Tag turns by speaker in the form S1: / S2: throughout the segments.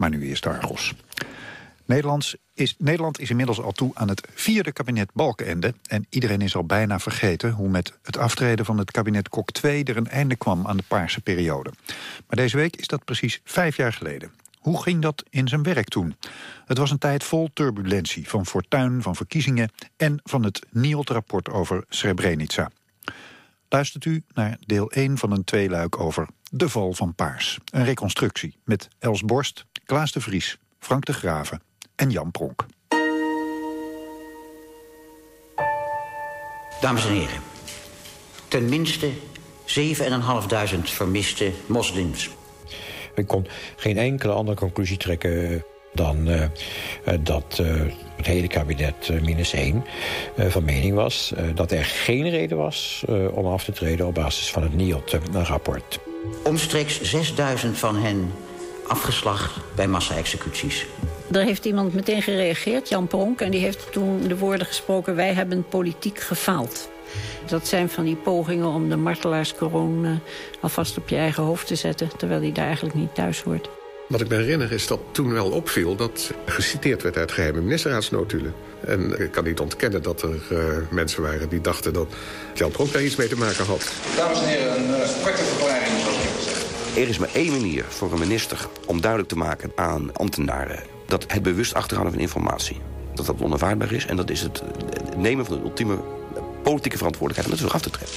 S1: Maar nu eerst Argos. Nederlands is, Nederland is inmiddels al toe aan het vierde kabinet Balkenende... en iedereen is al bijna vergeten hoe met het aftreden van het kabinet Kok 2... er een einde kwam aan de paarse periode. Maar deze week is dat precies vijf jaar geleden. Hoe ging dat in zijn werk toen? Het was een tijd vol turbulentie, van fortuin, van verkiezingen... en van het NIOT-rapport over Srebrenica. Luistert u naar deel 1 van een tweeluik over De Val van Paars. Een reconstructie met Els Borst, Klaas de Vries, Frank de Graven en Jan Pronk.
S2: Dames en heren, ten minste 7.500 vermiste moslims.
S3: Ik kon geen enkele andere conclusie trekken dan uh, dat uh, het hele kabinet minus één van mening was... dat er geen reden was om af te treden op basis van het NIOT-rapport.
S2: Omstreeks 6000 van hen afgeslacht bij massa-executies.
S4: Er heeft iemand meteen gereageerd, Jan Pronk... en die heeft toen de woorden gesproken... wij hebben politiek gefaald. Dat zijn van die pogingen om de martelaarskroon uh, alvast op je eigen hoofd te zetten... terwijl die daar eigenlijk niet thuis hoort.
S5: Wat ik me herinner is dat toen wel opviel dat geciteerd werd uit geheime ministerraadsnotulen. En ik kan niet ontkennen dat er uh, mensen waren die dachten dat Jan Pronk daar iets mee te maken had.
S6: Dames en heren, een uh, verklaring zoals ik heb gezegd.
S7: Er is maar één manier voor een minister om duidelijk te maken aan ambtenaren... dat het bewust achterhouden van informatie, dat dat onaanvaardbaar is... en dat is het nemen van de ultieme politieke verantwoordelijkheid om het terug af te trekken.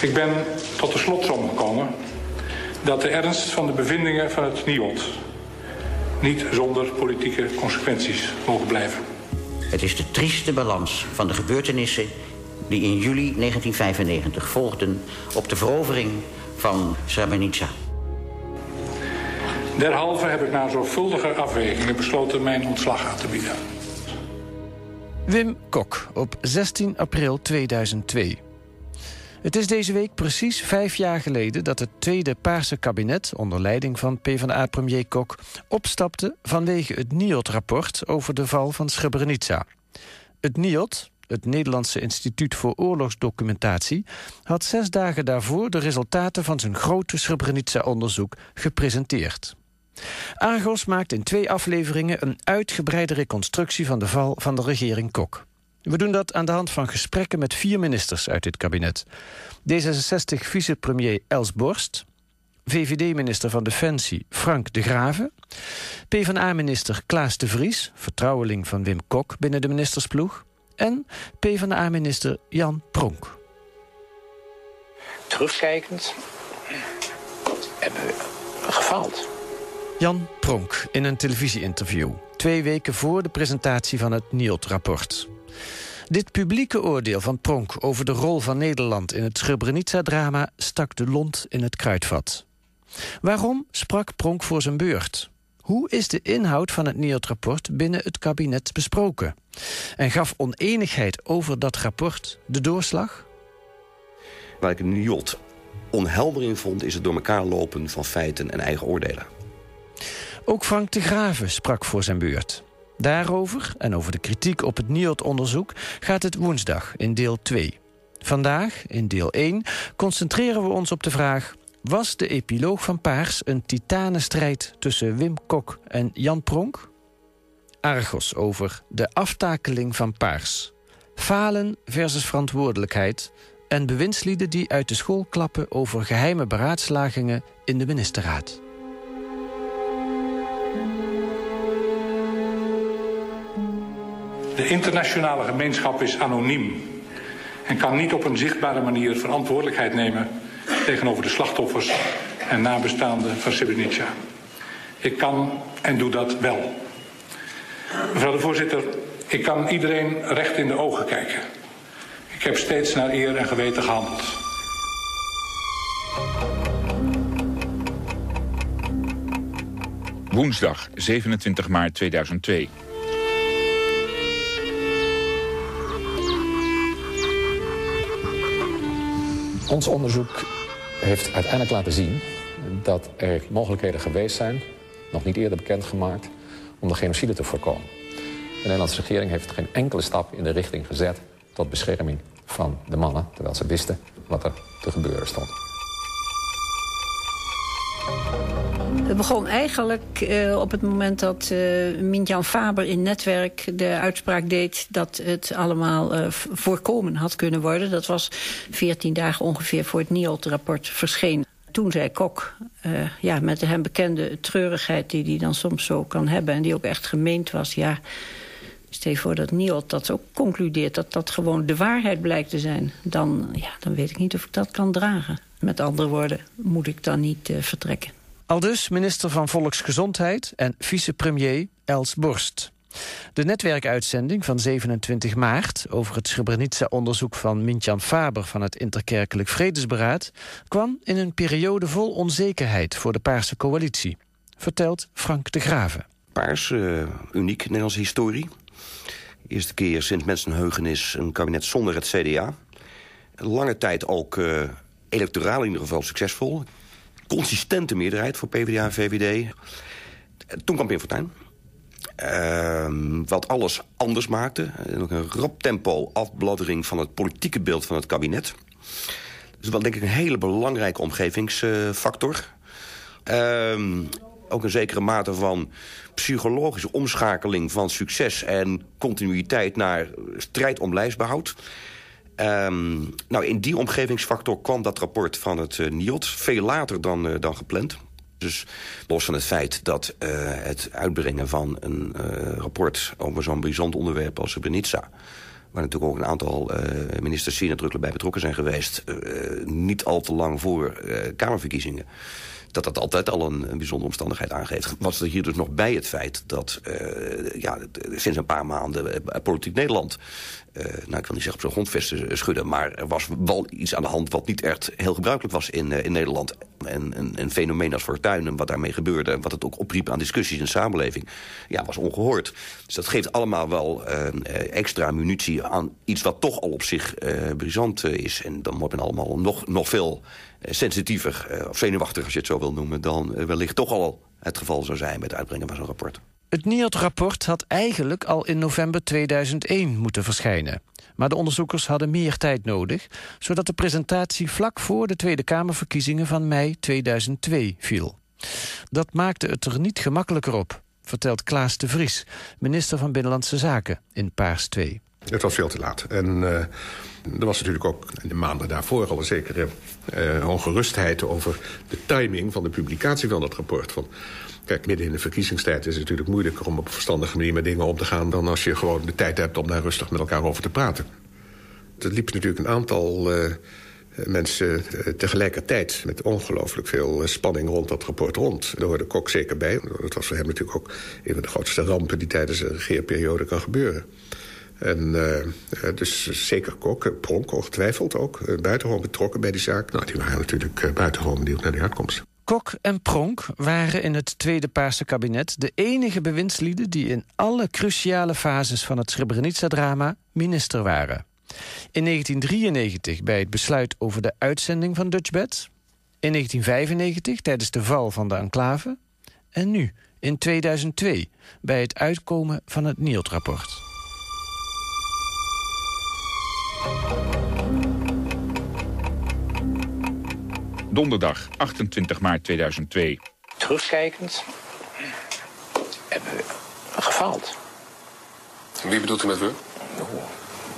S8: Ik ben tot de slotsom gekomen dat de ernst van de bevindingen van het NIOD niet zonder politieke consequenties mogen blijven.
S2: Het is de trieste balans van de gebeurtenissen die in juli 1995 volgden op de verovering van Srebrenica.
S8: Derhalve heb ik na zorgvuldige afwegingen besloten mijn ontslag aan te bieden.
S9: Wim Kok op 16 april 2002. Het is deze week precies vijf jaar geleden dat het tweede Paarse kabinet... onder leiding van PvdA-premier Kok opstapte... vanwege het NIOT-rapport over de val van Srebrenica. Het NIOT, het Nederlandse Instituut voor Oorlogsdocumentatie... had zes dagen daarvoor de resultaten van zijn grote Srebrenica-onderzoek gepresenteerd. Argos maakt in twee afleveringen een uitgebreide reconstructie van de val van de regering Kok. We doen dat aan de hand van gesprekken met vier ministers uit dit kabinet. D66-vicepremier Els Borst, VVD-minister van Defensie Frank de Graven... PvdA-minister Klaas de Vries, vertrouweling van Wim Kok binnen de ministersploeg... en PvdA-minister Jan Pronk.
S10: Terugkijkend hebben we gefaald.
S9: Jan Pronk in een televisieinterview. Twee weken voor de presentatie van het NIOT-rapport. Dit publieke oordeel van Pronk over de rol van Nederland... in het Srebrenica-drama stak de lont in het kruidvat. Waarom sprak Pronk voor zijn beurt? Hoe is de inhoud van het NIOT-rapport binnen het kabinet besproken? En gaf oneenigheid over dat rapport de doorslag?
S7: Waar ik een NIOT onheldering vond... is het door elkaar lopen van feiten en eigen oordelen.
S9: Ook Frank de Graven sprak voor zijn beurt. Daarover en over de kritiek op het NIOT-onderzoek gaat het woensdag in deel 2. Vandaag, in deel 1, concentreren we ons op de vraag... was de epiloog van Paars een titanenstrijd tussen Wim Kok en Jan Pronk? Argos over de aftakeling van Paars. Falen versus verantwoordelijkheid... en bewindslieden die uit de school klappen over geheime beraadslagingen in de ministerraad.
S8: De internationale gemeenschap is anoniem en kan niet op een zichtbare manier verantwoordelijkheid nemen tegenover de slachtoffers en nabestaanden van Srebrenica. Ik kan en doe dat wel. Mevrouw de voorzitter, ik kan iedereen recht in de ogen kijken. Ik heb steeds naar eer en geweten gehandeld.
S11: Woensdag 27 maart 2002.
S12: Ons onderzoek heeft uiteindelijk laten zien dat er mogelijkheden geweest zijn, nog niet eerder bekendgemaakt, om de genocide te voorkomen. De Nederlandse regering heeft geen enkele stap in de richting gezet tot bescherming van de mannen, terwijl ze wisten wat er te gebeuren stond.
S4: Het begon eigenlijk uh, op het moment dat uh, Mintjan Faber in Netwerk de uitspraak deed... dat het allemaal uh, voorkomen had kunnen worden. Dat was 14 dagen ongeveer voor het NIOT-rapport verscheen. Toen zei Kok, ja, met de hem bekende treurigheid die hij dan soms zo kan hebben... en die ook echt gemeend was, ja... Stel je voor dat NIOT dat ook concludeert... dat dat gewoon de waarheid blijkt te zijn. Dan, ja, dan weet ik niet of ik dat kan dragen. Met andere woorden, moet ik dan niet vertrekken.
S9: Aldus minister van Volksgezondheid en vicepremier Els Borst. De netwerkuitzending van 27 maart over het Srebrenica-onderzoek van Mintjan Faber van het Interkerkelijk Vredesberaad kwam in een periode vol onzekerheid voor de Paarse coalitie, vertelt Frank de Graven.
S7: Paars, uh, uniek Nederlandse historie. Eerste keer sinds mensenheugenis een kabinet zonder het CDA. Lange tijd ook uh, electoraal in ieder geval succesvol consistente meerderheid voor PvdA en VVD. Toen kwam Pim Fortuyn. Uh, wat alles anders maakte. Ook een rap tempo afbladdering van het politieke beeld van het kabinet. Dus wel denk ik een hele belangrijke omgevingsfactor. Uh, ook een zekere mate van psychologische omschakeling van succes en continuïteit naar strijd om lijstbehoud. Um, nou, in die omgevingsfactor kwam dat rapport van het uh, NIOT veel later dan, uh, dan gepland. Dus los van het feit dat uh, het uitbrengen van een rapport... over zo'n bijzonder onderwerp als Srebrenica... waar natuurlijk ook een aantal ministers zeer nadrukkelijk bij betrokken zijn geweest... niet al te lang voor Kamerverkiezingen dat dat altijd al een, bijzondere omstandigheid aangeeft. Was er hier dus nog bij het feit dat uh, ja, sinds een paar maanden uh, Politiek Nederland uh, nou, ik wil niet zeggen op zijn grondvesten schudden... maar er was wel iets aan de hand wat niet echt heel gebruikelijk was in, in Nederland. En een, een fenomeen als Fortuyn en wat daarmee gebeurde... en wat het ook opriep aan discussies in de samenleving... ja, was ongehoord. Dus dat geeft allemaal wel extra munitie aan iets wat toch al op zich brisant is. En dan wordt men allemaal nog, nog veel sensitiever, of zenuwachtiger als je het zo wil noemen... dan wellicht toch al het geval zou zijn met het uitbrengen van zo'n rapport.
S9: Het NIOD-rapport had eigenlijk al in november 2001 moeten verschijnen. Maar de onderzoekers hadden meer tijd nodig... zodat de presentatie vlak voor de Tweede Kamerverkiezingen van mei 2002 viel. Dat maakte het er niet gemakkelijker op, vertelt Klaas de Vries... minister van Binnenlandse Zaken in Paars 2.
S5: Het was veel te laat. En uh, er was natuurlijk ook in de maanden daarvoor al een zekere uh, ongerustheid... over de timing van de publicatie van dat rapport. Van, Kijk, midden in de verkiezingstijd is het natuurlijk moeilijker... om op een verstandige manier met dingen om te gaan... dan als je gewoon de tijd hebt om daar rustig met elkaar over te praten. Er liep natuurlijk een aantal uh, mensen tegelijkertijd... met ongelooflijk veel spanning rond dat rapport rond. Daar hoorde Kok zeker bij. Dat was voor hem natuurlijk ook een van de grootste rampen... die tijdens een regeerperiode kan gebeuren. En dus zeker Kok, Pronk ongetwijfeld ook... buitengewoon betrokken bij die zaak. Nou, die waren natuurlijk buitengewoon benieuwd naar die uitkomst.
S9: Kok en Pronk waren in het Tweede Paarse kabinet de enige bewindslieden die in alle cruciale fases van het Srebrenica-drama minister waren. In 1993 bij het besluit over de uitzending van Dutchbed, in 1995 tijdens de val van de enclave en nu in 2002 bij het uitkomen van het NIOT-rapport.
S11: Donderdag 28 maart 2002.
S10: Terugkijkend hebben we gefaald.
S5: Wie bedoelt u met we?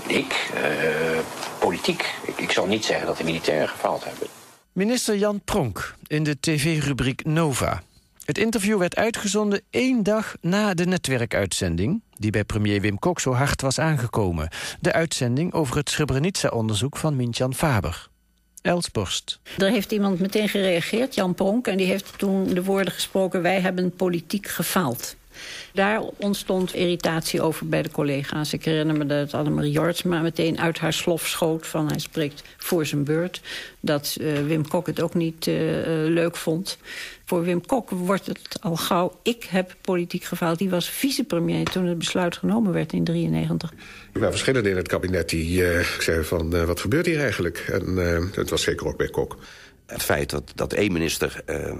S10: Ik, uh, politiek. Ik, ik zal niet zeggen dat de militairen gefaald hebben.
S9: Minister Jan Pronk in de tv-rubriek Nova. Het interview werd uitgezonden één dag na de netwerkuitzending... die bij premier Wim Kok zo hard was aangekomen. De uitzending over het Srebrenica-onderzoek van Mintjan Faber. Elsborst.
S4: Er heeft iemand meteen gereageerd, Jan Pronk... en die heeft toen de woorden gesproken... wij hebben politiek gefaald. Daar ontstond irritatie over bij de collega's. Ik herinner me dat Annemarie Jortsma meteen uit haar slof schoot... van hij spreekt voor zijn beurt. Dat uh, Wim Kok het ook niet uh, leuk vond. Voor Wim Kok wordt het al gauw... ik heb politiek gefaald. Die was vicepremier toen het besluit genomen werd in 1993.
S5: Er waren verschillende in het kabinet die uh, zeiden van... Uh, wat gebeurt hier eigenlijk? En uh, dat was zeker ook bij Kok
S7: het feit dat, dat één minister, uh,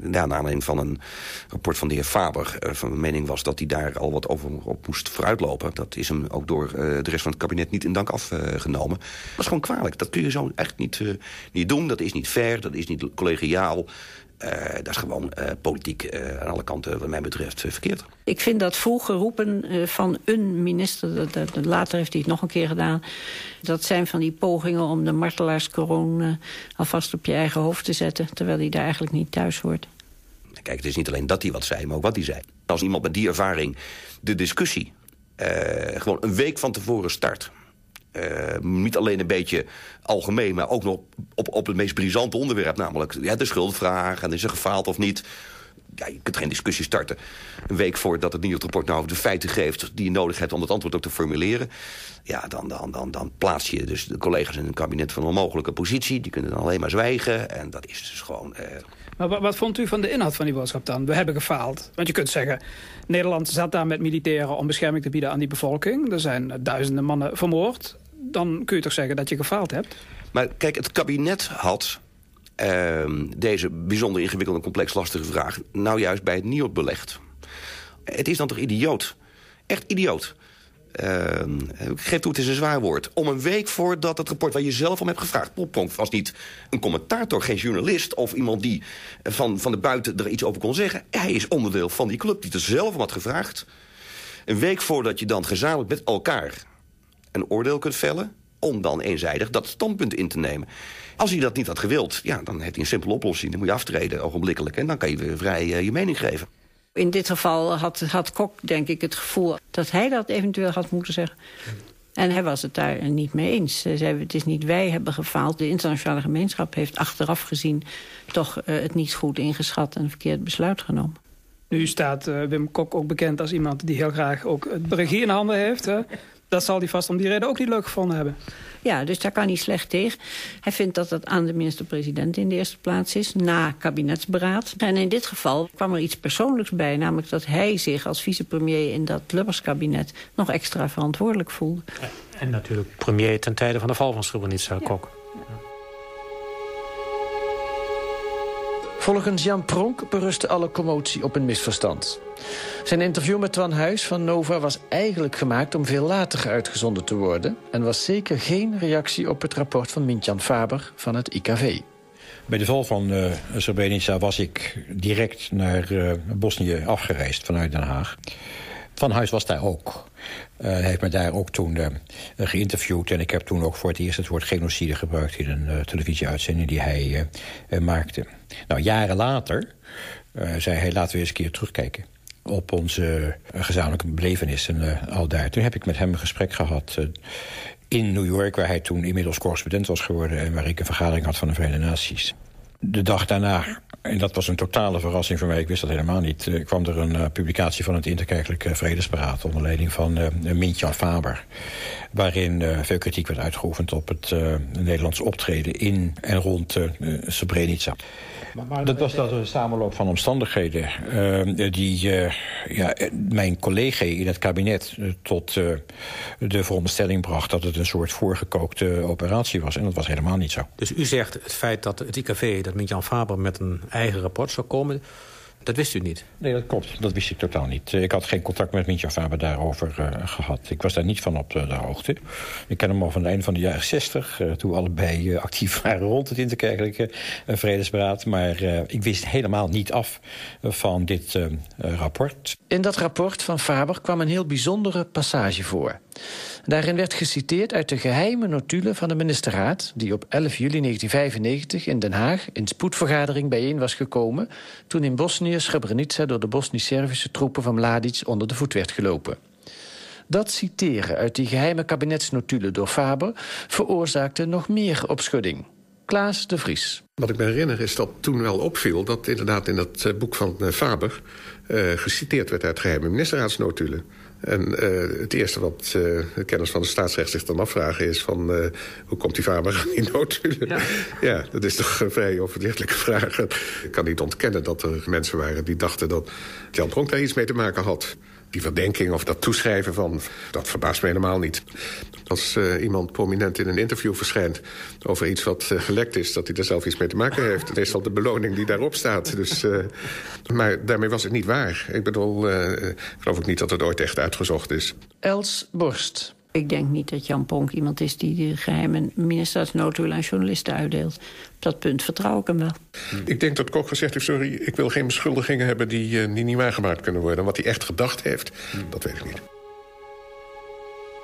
S7: naar aanleiding van een rapport van de heer Faber... Van mening was dat hij daar al wat over op moest vooruitlopen... dat is hem ook door de rest van het kabinet niet in dank afgenomen. dat is gewoon kwalijk. Dat kun je zo echt niet, niet doen. Dat is niet fair, dat is niet collegiaal. Dat is gewoon politiek aan alle kanten, wat mij betreft, verkeerd.
S4: Ik vind dat vroeger roepen van een minister, dat, dat, later heeft hij het nog een keer gedaan... dat zijn van die pogingen om de martelaarskroon alvast op je eigen hoofd te zetten... terwijl hij daar eigenlijk niet thuis hoort.
S7: Kijk, het is niet alleen dat hij wat zei, maar ook wat hij zei. Als iemand met die ervaring de discussie gewoon een week van tevoren start... Uh, niet alleen een beetje algemeen, maar ook nog op, op het meest brisante onderwerp. Namelijk ja, de schuldvraag en is er gefaald of niet. Ja, je kunt geen discussie starten. Een week voordat het rapport nou de feiten geeft... die je nodig hebt om het antwoord ook te formuleren. Ja, dan, dan, dan, dan plaats je dus de collega's in een kabinet van een onmogelijke positie. Die kunnen dan alleen maar zwijgen. En dat is dus gewoon... Uh...
S13: Maar wat, wat, vond u van de inhoud van die boodschap dan? We hebben gefaald. Want je kunt zeggen, Nederland zat daar met militairen... om bescherming te bieden aan die bevolking. Er zijn duizenden mannen vermoord dan kun je toch zeggen dat je gefaald hebt?
S7: Maar kijk, het kabinet had uh, deze bijzonder ingewikkelde, complex lastige vraag... nou juist bij het NIOD belegd. Het is dan toch idioot? Echt idioot. Uh, ik geef toe, het is een zwaar woord. Om een week voordat het rapport waar je zelf om hebt gevraagd... Poppronk was niet een commentator, geen journalist... of iemand die van, van de buiten er iets over kon zeggen. Hij is onderdeel van die club die er zelf om had gevraagd. Een week voordat je dan gezamenlijk met elkaar een oordeel kunt vellen... om dan eenzijdig dat standpunt in te nemen. Als hij dat niet had gewild, ja, dan heeft hij een simpele oplossing. Dan moet je aftreden, ogenblikkelijk. En dan kan je weer vrij uh, je mening geven.
S4: In dit geval had, had Kok, denk ik, het gevoel dat hij dat eventueel had moeten zeggen. En hij was het daar niet mee eens. Ze zei, het is niet wij hebben gefaald. De internationale gemeenschap heeft achteraf gezien... toch uh, het niet goed ingeschat en een verkeerd besluit genomen.
S13: Nu staat uh, Wim Kok ook bekend als iemand die heel graag ook het regie in handen heeft. Hè? Dat zal hij vast om die reden ook niet leuk gevonden hebben.
S4: Ja, dus daar kan hij slecht tegen. Hij vindt dat het aan de minister-president in de eerste plaats is... na kabinetsberaad. En in dit geval kwam er iets persoonlijks bij... namelijk dat hij zich als vicepremier in dat Lubbers-kabinet... nog extra verantwoordelijk voelde.
S14: En natuurlijk premier ten tijde van de val van Srebrenica, ja. Kok.
S9: Volgens Jan Pronk berustte alle commotie op een misverstand. Zijn interview met Twan Huis van Nova was eigenlijk gemaakt om veel later uitgezonden te worden... en was zeker geen reactie op het rapport van Mintjan Faber van het IKV.
S3: Bij de val van uh, Srebrenica was ik direct naar uh, Bosnië afgereisd vanuit Den Haag. Van Huis was daar ook. Uh, hij heeft me daar ook toen uh, geïnterviewd. En ik heb toen ook voor het eerst het woord genocide gebruikt... in een uh, televisieuitzending die hij maakte. Nou, jaren later zei hij, laten we eens een keer terugkijken op onze gezamenlijke belevenissen al daar. Toen heb ik met hem een gesprek gehad in New York... waar hij toen inmiddels correspondent was geworden... en waar ik een vergadering had van de Verenigde Naties. De dag daarna en dat was een totale verrassing voor mij. Ik wist dat helemaal niet. Er kwam er een uh, publicatie van het Interkerkelijke Vredesberaad... onder leiding van uh, Mintjan Faber. Waarin uh, veel kritiek werd uitgeoefend op het Nederlandse optreden... in en rond Srebrenica. Maar, maar dat was dat een samenloop van omstandigheden... die ja, mijn collega in het kabinet tot de veronderstelling bracht... dat het een soort voorgekookte operatie was. En dat was helemaal niet zo.
S14: Dus u zegt het feit dat het IKV, dat Mintjan Faber... met een eigen rapport zou komen. Dat wist u niet?
S3: Nee, dat klopt. Dat wist ik totaal niet. Ik had geen contact met Mintja Faber daarover uh, gehad. Ik was daar niet van op de, de, hoogte. Ik ken hem al van het einde van de jaren zestig... Uh, toen allebei uh, actief waren rond het interkerkelijke vredesberaad. Maar ik wist helemaal niet af van dit rapport.
S9: In dat rapport van Faber kwam een heel bijzondere passage voor. Daarin werd geciteerd uit de geheime notulen van de ministerraad... die op 11 juli 1995 in Den Haag in spoedvergadering bijeen was gekomen... toen in Bosnië Srebrenica door de Bosnisch-Servische troepen van Mladic onder de voet werd gelopen. Dat citeren uit die geheime kabinetsnotulen door Faber... veroorzaakte nog meer opschudding. Klaas de Vries.
S5: Wat ik me herinner is dat toen wel opviel... dat inderdaad in dat eh, boek van eh, Faber... Uh, geciteerd werd uit geheime ministerraadsnotulen. En uh, het eerste wat uh, de kennis van de staatsrecht zich dan afvragen is... van uh, hoe komt die die notulen? Ja. ja. dat is toch een vrij overzichtelijke vraag. Ik kan niet ontkennen dat er mensen waren die dachten... dat Jan Pronk daar iets mee te maken had die verdenking of dat toeschrijven van... dat verbaast me helemaal niet. Als uh, iemand prominent in een interview verschijnt over iets wat uh, gelekt is... dat hij er zelf iets mee te maken heeft. Dat is al de beloning die daarop staat. Dus, uh, maar daarmee was het niet waar. Ik bedoel, geloof ik niet dat het ooit echt uitgezocht is.
S9: Els Borst.
S4: Ik denk niet dat Jan Pronk iemand is die de geheime ministersnoodhulen aan journalisten uitdeelt. Op dat punt vertrouw ik hem wel.
S5: Ik denk dat Kok gezegd heeft, sorry, ik wil geen beschuldigingen hebben die, uh, die niet waargemaakt kunnen worden. En wat hij echt gedacht heeft, dat weet ik niet.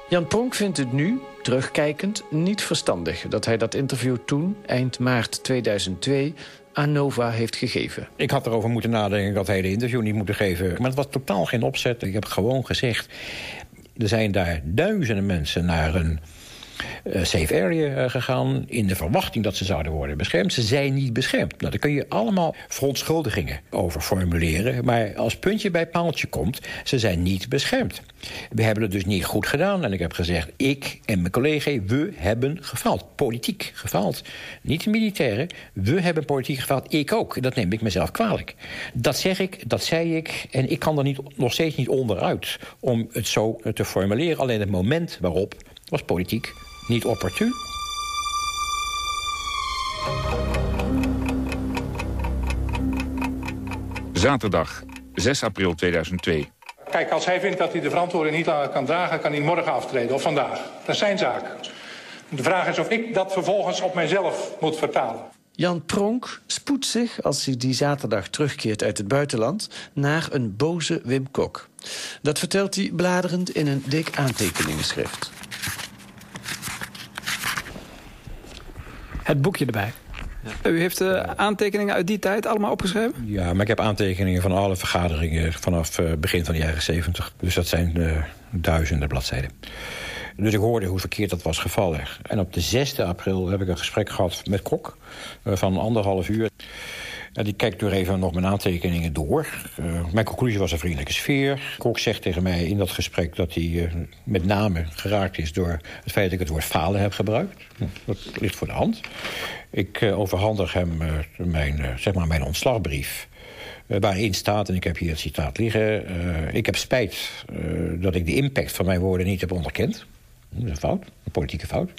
S9: Jan Pronk vindt het nu, terugkijkend, niet verstandig... dat hij dat interview toen, eind maart 2002, aan Nova heeft gegeven.
S3: Ik had erover moeten nadenken dat hij de interview niet moeten geven. Maar het was totaal geen opzet. Ik heb gewoon gezegd... er zijn daar duizenden mensen naar een safe area uh, gegaan... in de verwachting dat ze zouden worden beschermd. Ze zijn niet beschermd. Nou, daar kun je allemaal verontschuldigingen over formuleren. Maar als puntje bij paaltje komt, ze zijn niet beschermd. We hebben het dus niet goed gedaan. En ik heb gezegd, ik en mijn collega, we hebben gefaald. Politiek gefaald. Niet de militairen. We hebben politiek gefaald. Ik ook. Dat neem ik mezelf kwalijk. Dat zeg ik, dat zei ik. En ik kan er niet, nog steeds niet onderuit om het zo te formuleren. Alleen het moment waarop was politiek niet opportun.
S11: Zaterdag, 6 april 2002.
S8: Kijk, als hij vindt dat hij de verantwoording niet langer kan dragen... kan hij morgen aftreden, of vandaag. Dat is zijn zaak. De vraag is of ik dat vervolgens op mijzelf moet vertalen.
S9: Jan Pronk spoedt zich, als hij die zaterdag terugkeert uit het buitenland... naar een boze Wim Kok. Dat vertelt hij bladerend in een dik aantekeningenschrift.
S13: Het boekje erbij. Ja. U heeft uh, aantekeningen uit die tijd allemaal opgeschreven?
S3: Ja, maar ik heb aantekeningen van alle vergaderingen vanaf uh, begin van de jaren 70. Dus dat zijn uh, duizenden bladzijden. Dus ik hoorde hoe verkeerd dat was gevallen. En op de 6e april heb ik een gesprek gehad met Kok van anderhalf uur. Die kijkt door even nog mijn aantekeningen door. Uh, mijn conclusie was een vriendelijke sfeer. Kok zegt tegen mij in dat gesprek dat hij uh, met name geraakt is... door het feit dat ik het woord falen heb gebruikt. Dat ligt voor de hand. Ik uh, overhandig hem mijn, zeg maar mijn ontslagbrief... waarin staat, en ik heb hier het citaat liggen... ik heb spijt dat ik de impact van mijn woorden niet heb onderkend. Dat is een fout, een politieke fout.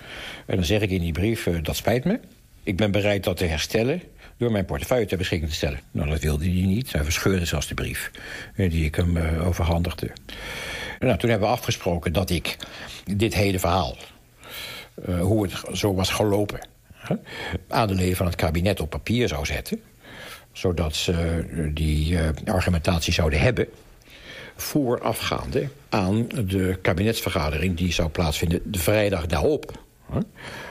S3: En dan zeg ik in die brief, dat spijt me. Ik ben bereid dat te herstellen door mijn portefeuille ter beschikking te stellen. Nou, dat wilde hij niet. Hij verscheurde zelfs de brief die ik hem uh, overhandigde. Nou, toen hebben we afgesproken dat ik dit hele verhaal... Uh, hoe het zo was gelopen... Hè, aan de leden van het kabinet op papier zou zetten... zodat ze die argumentatie zouden hebben voorafgaande aan de kabinetsvergadering... die zou plaatsvinden de vrijdag daarop.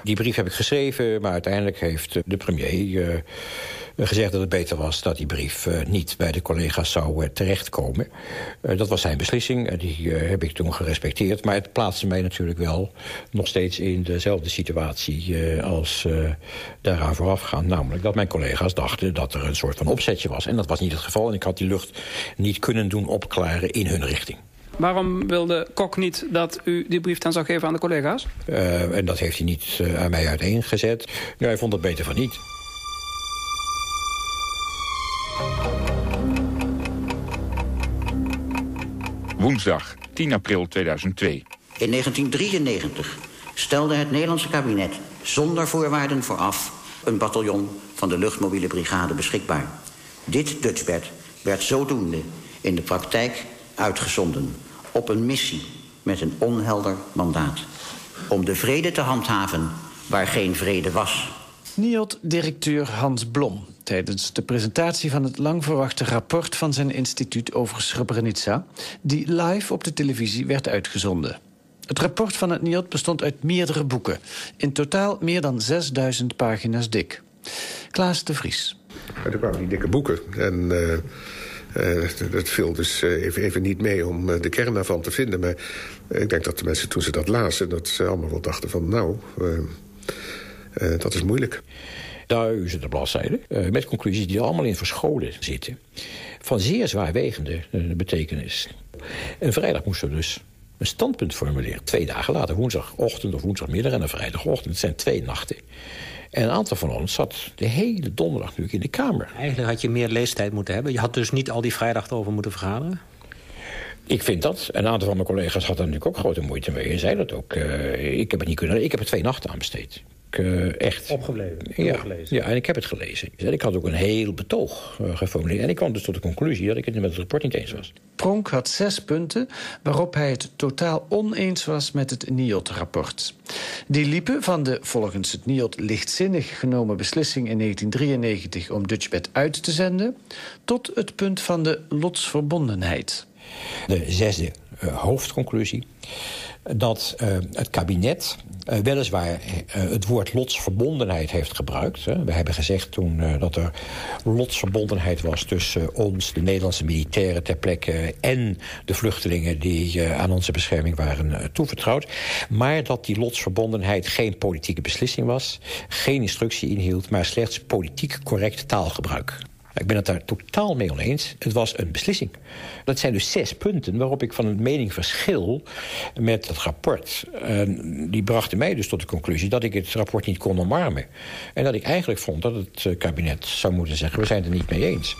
S3: Die brief heb ik geschreven, maar uiteindelijk heeft de premier uh, gezegd dat het beter was... dat die brief uh, niet bij de collega's zou terechtkomen. dat was zijn beslissing en die heb ik toen gerespecteerd. Maar het plaatste mij natuurlijk wel nog steeds in dezelfde situatie... als daaraan voorafgaan. Namelijk dat mijn collega's dachten dat er een soort van opzetje was. En dat was niet het geval en ik had die lucht niet kunnen doen opklaren in hun richting.
S13: Waarom wilde Kok niet dat u die brief dan zou geven aan de collega's?
S3: Uh, en dat heeft hij niet uh, aan mij uiteengezet. Ja, hij vond het beter van niet.
S11: Woensdag, 10 april 2002.
S2: In 1993 stelde het Nederlandse kabinet zonder voorwaarden vooraf... een bataljon van de luchtmobiele brigade beschikbaar. Dit Dutchbed werd zodoende in de praktijk uitgezonden op een missie met een onhelder mandaat. Om de vrede te handhaven waar geen vrede was.
S9: NIOD-directeur Hans Blom tijdens de presentatie van het lang verwachte rapport van zijn instituut over Srebrenica, die live op de televisie werd uitgezonden. Het rapport van het NIOD bestond uit meerdere boeken, in totaal meer dan 6000 pagina's dik. Klaas de Vries.
S5: Er kwamen die dikke boeken en uh, uh, dat viel dus even, even niet mee om uh, de kern daarvan te vinden. Maar ik denk dat de mensen toen ze dat lazen... dat ze allemaal wel dachten van nou, dat is moeilijk.
S3: Duizenden bladzijden, met conclusies die allemaal in verscholen zitten. Van zeer zwaarwegende betekenis. En vrijdag moesten we dus een standpunt formuleren. Twee dagen later, woensdagochtend of woensdagmiddag en een vrijdagochtend. Het zijn twee nachten. En een aantal van ons zat de hele donderdag natuurlijk in de Kamer.
S14: Eigenlijk had je meer leestijd moeten hebben. Je had dus niet al die vrijdag over moeten vergaderen?
S3: Ik vind dat. Een aantal van mijn collega's had er natuurlijk ook grote moeite mee. En zei dat ook. Uh, ik heb het niet kunnen. Ik heb er twee nachten aan besteed. Ik uh, echt...
S14: Opgebleven,
S3: ja, ja, en ik heb het gelezen. En ik had ook een heel betoog uh, geformuleerd. En ik kwam dus tot de conclusie dat ik het met het rapport niet eens was.
S9: Pronk had zes punten waarop hij het totaal oneens was met het NIOT-rapport. Die liepen van de volgens het NIOT lichtzinnig genomen beslissing in 1993 om Dutchbed uit te zenden... tot het punt van de lotsverbondenheid.
S3: De zesde hoofdconclusie dat uh, het kabinet uh, weliswaar het woord lotsverbondenheid heeft gebruikt. Hè. We hebben gezegd toen dat er lotsverbondenheid was tussen ons, de Nederlandse militairen ter plekke... en de vluchtelingen die aan onze bescherming waren toevertrouwd. Maar dat die lotsverbondenheid geen politieke beslissing was, geen instructie inhield... maar slechts politiek correct taalgebruik. Ik ben het daar totaal mee oneens. Het was een beslissing. Dat zijn dus zes punten waarop ik van een mening verschil met het rapport. En die brachten mij dus tot de conclusie dat ik het rapport niet kon omarmen. En dat ik eigenlijk vond dat het eh, kabinet zou moeten zeggen... we zijn het er niet mee eens.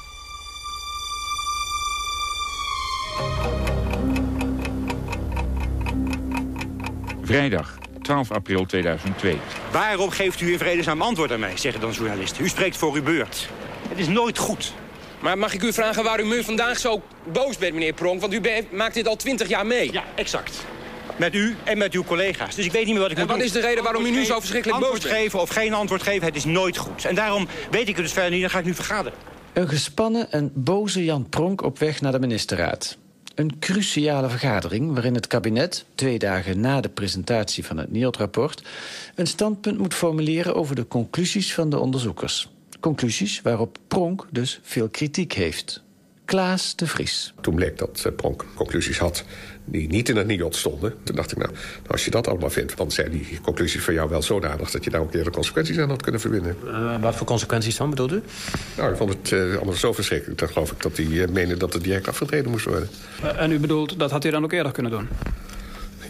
S11: Vrijdag 12 april 2002.
S15: Waarom geeft u in vredesnaam antwoord aan mij, zeggen dan journalisten. U spreekt voor uw beurt. Het is nooit goed.
S16: Maar mag ik u vragen waarom u vandaag zo boos bent, meneer Pronk? Want u maakt dit al twintig jaar mee.
S15: Ja, exact. Met u en met uw collega's. Dus ik weet niet meer wat ik
S16: en
S15: moet
S16: wat
S15: doen.
S16: is de reden waarom u nu zo verschrikkelijk boos bent?
S15: Antwoord geven of geen antwoord geven, het is nooit goed. En daarom weet ik het dus verder niet, dan ga ik nu vergaderen.
S9: Een gespannen en boze Jan Pronk op weg naar de ministerraad. Een cruciale vergadering waarin het kabinet, twee dagen na de presentatie van het NIOD-rapport... een standpunt moet formuleren over de conclusies van de onderzoekers. Conclusies waarop Pronk dus veel kritiek heeft. Klaas de Vries.
S5: Toen bleek dat uh, Pronk conclusies had die niet in het NIOD stonden. Toen dacht ik, nou, als je dat allemaal vindt... dan zijn die conclusies van jou wel zodanig... dat je daar ook eerder consequenties aan had kunnen verbinden.
S14: Uh, wat voor consequenties dan, bedoelt u?
S5: Nou, ik vond het uh, allemaal zo verschrikkelijk. Dan geloof ik dat hij uh, meende dat het direct afgetreden moest worden.
S13: en u bedoelt, dat had hij dan ook eerder kunnen doen?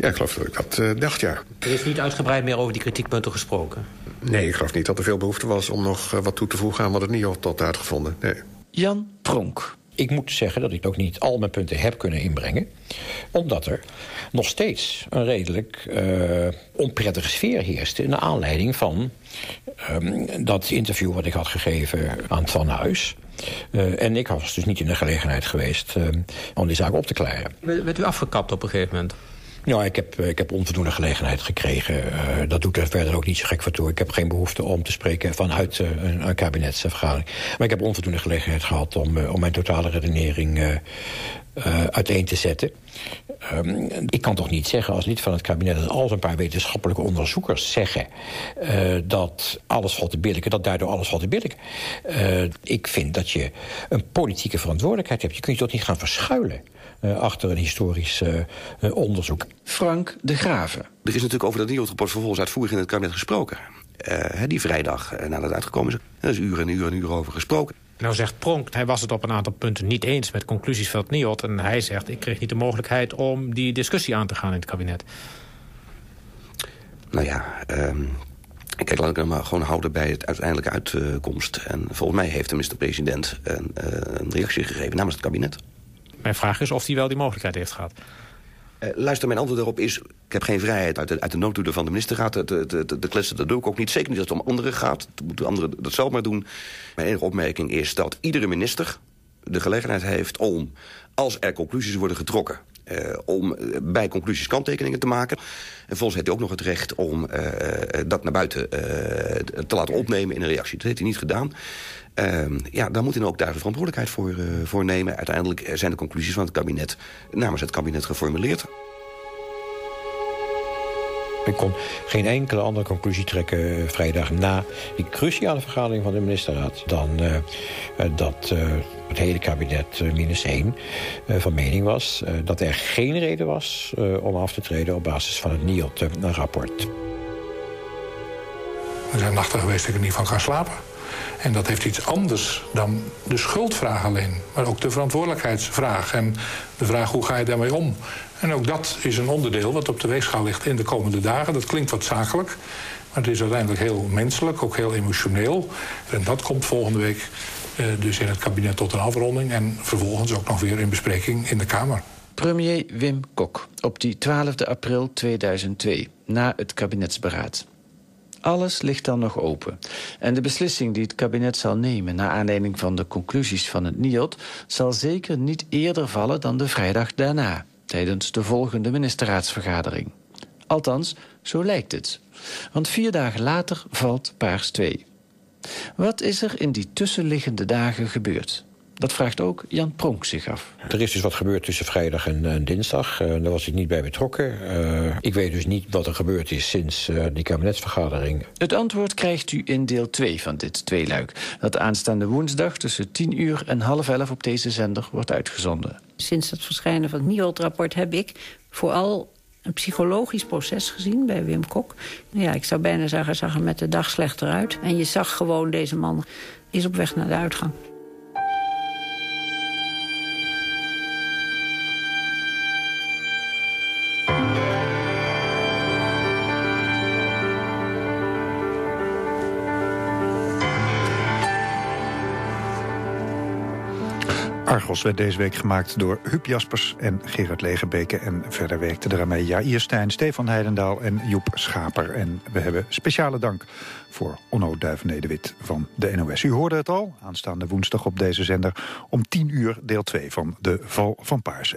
S5: Ja, ik geloof dat ik dat dacht, ja.
S14: Er is niet uitgebreid meer over die kritiekpunten gesproken?
S5: Nee, ik geloof niet dat er veel behoefte was om nog wat toe te voegen aan wat het NIOD had uitgevonden. Nee.
S9: Jan Pronk.
S3: Ik moet zeggen dat ik ook niet al mijn punten heb kunnen inbrengen. Omdat er nog steeds een redelijk uh, onprettige sfeer heerste... naar aanleiding van um, dat interview wat ik had gegeven aan Van Huis. Uh, en ik was dus niet in de gelegenheid geweest uh, om die zaak op te klaren.
S14: Werd u afgekapt op een gegeven moment?
S3: Ja, ik heb, ik heb onvoldoende gelegenheid gekregen. Uh, dat doet er verder ook niet zo gek voor toe. Ik heb geen behoefte om te spreken vanuit uh, een, een kabinetsvergadering. Maar ik heb onvoldoende gelegenheid gehad om, om mijn totale redenering uiteen te zetten. Um, ik kan toch niet zeggen als lid van het kabinet... dat als een paar wetenschappelijke onderzoekers zeggen... dat alles valt te billijken, dat daardoor alles valt te billijken. ik vind dat je een politieke verantwoordelijkheid hebt. Je kunt je toch niet gaan verschuilen... Uh, achter een historisch onderzoek.
S9: Frank de Graven.
S7: Er is natuurlijk over dat NIOD-rapport vervolgens uitvoerig in het kabinet gesproken. Die vrijdag nadat het uitgekomen is. Er is uren en uren en uren over gesproken.
S14: Nou zegt Pronk, hij was het op een aantal punten niet eens met conclusies van het NIOD. En hij zegt, ik kreeg niet de mogelijkheid om die discussie aan te gaan in het kabinet.
S7: Nou ja, um, Kijk, laat ik hem maar gewoon houden bij het uiteindelijke uitkomst. En volgens mij heeft de minister-president een, een reactie gegeven namens het kabinet.
S14: Mijn vraag is of hij wel die mogelijkheid heeft gehad.
S7: Uh, luister, mijn antwoord daarop is... ik heb geen vrijheid uit de, uit de van de ministerraad te, te, te, te kletsen. Dat doe ik ook niet. Zeker niet als het om anderen gaat. Dan moeten anderen dat zelf maar doen. Mijn enige opmerking is dat iedere minister de gelegenheid heeft om... als er conclusies worden getrokken... Uh, om uh, bij conclusies kanttekeningen te maken. En volgens heeft hij ook nog het recht om uh, dat naar buiten te laten opnemen in een reactie. Dat heeft hij niet gedaan. Uh, ja, daar moet hij ook daar de verantwoordelijkheid voor, voor nemen. Uiteindelijk zijn de conclusies van het kabinet namens het kabinet geformuleerd.
S3: Ik kon geen enkele andere conclusie trekken vrijdag na die cruciale vergadering van de ministerraad... dan uh, dat uh, het hele kabinet minus één van mening was... dat er geen reden was om af te treden op basis van het NIOT-rapport.
S17: Er zijn nachten geweest dat ik er niet van kan slapen. En dat heeft iets anders dan de schuldvraag alleen. Maar ook de verantwoordelijkheidsvraag. En de vraag hoe ga je daarmee om. En ook dat is een onderdeel wat op de weegschaal ligt in de komende dagen. Dat klinkt wat zakelijk. Maar het is uiteindelijk heel menselijk, ook heel emotioneel. En dat komt volgende week uh, dus in het kabinet tot een afronding. En vervolgens ook nog weer in bespreking in de Kamer.
S9: Premier Wim Kok op die 12 april 2002, na het kabinetsberaad. Alles ligt dan nog open. En de beslissing die het kabinet zal nemen... naar aanleiding van de conclusies van het NIOD... zal zeker niet eerder vallen dan de vrijdag daarna... tijdens de volgende ministerraadsvergadering. Althans, zo lijkt het. Want vier dagen later valt Paars 2. Wat is er in die tussenliggende dagen gebeurd? Dat vraagt ook Jan Pronk zich af.
S3: Er is dus wat gebeurd tussen vrijdag en, en dinsdag. Uh, daar was ik niet bij betrokken. Uh, ik weet dus niet wat er gebeurd is sinds uh, die kabinetsvergadering.
S9: Het antwoord krijgt u in deel 2 van dit tweeluik. Dat aanstaande woensdag tussen 10 uur en half 11 op deze zender wordt uitgezonden.
S4: Sinds het verschijnen van het NIOD-rapport heb ik vooral een psychologisch proces gezien bij Wim Kok. Ja, ik zou bijna zeggen, zag er met de dag slechter uit. En je zag gewoon, deze man is op weg naar de uitgang.
S1: Argos werd deze week gemaakt door Huub Jaspers en Gerard Legebeke. En verder werkten er aan mee Jair Stijn, Stefan Heidendaal en Joep Schaper. En we hebben speciale dank voor Onno Duivenedewit van de NOS. U hoorde het al, aanstaande woensdag op deze zender... om 10 uur deel 2 van De Val van Paarse.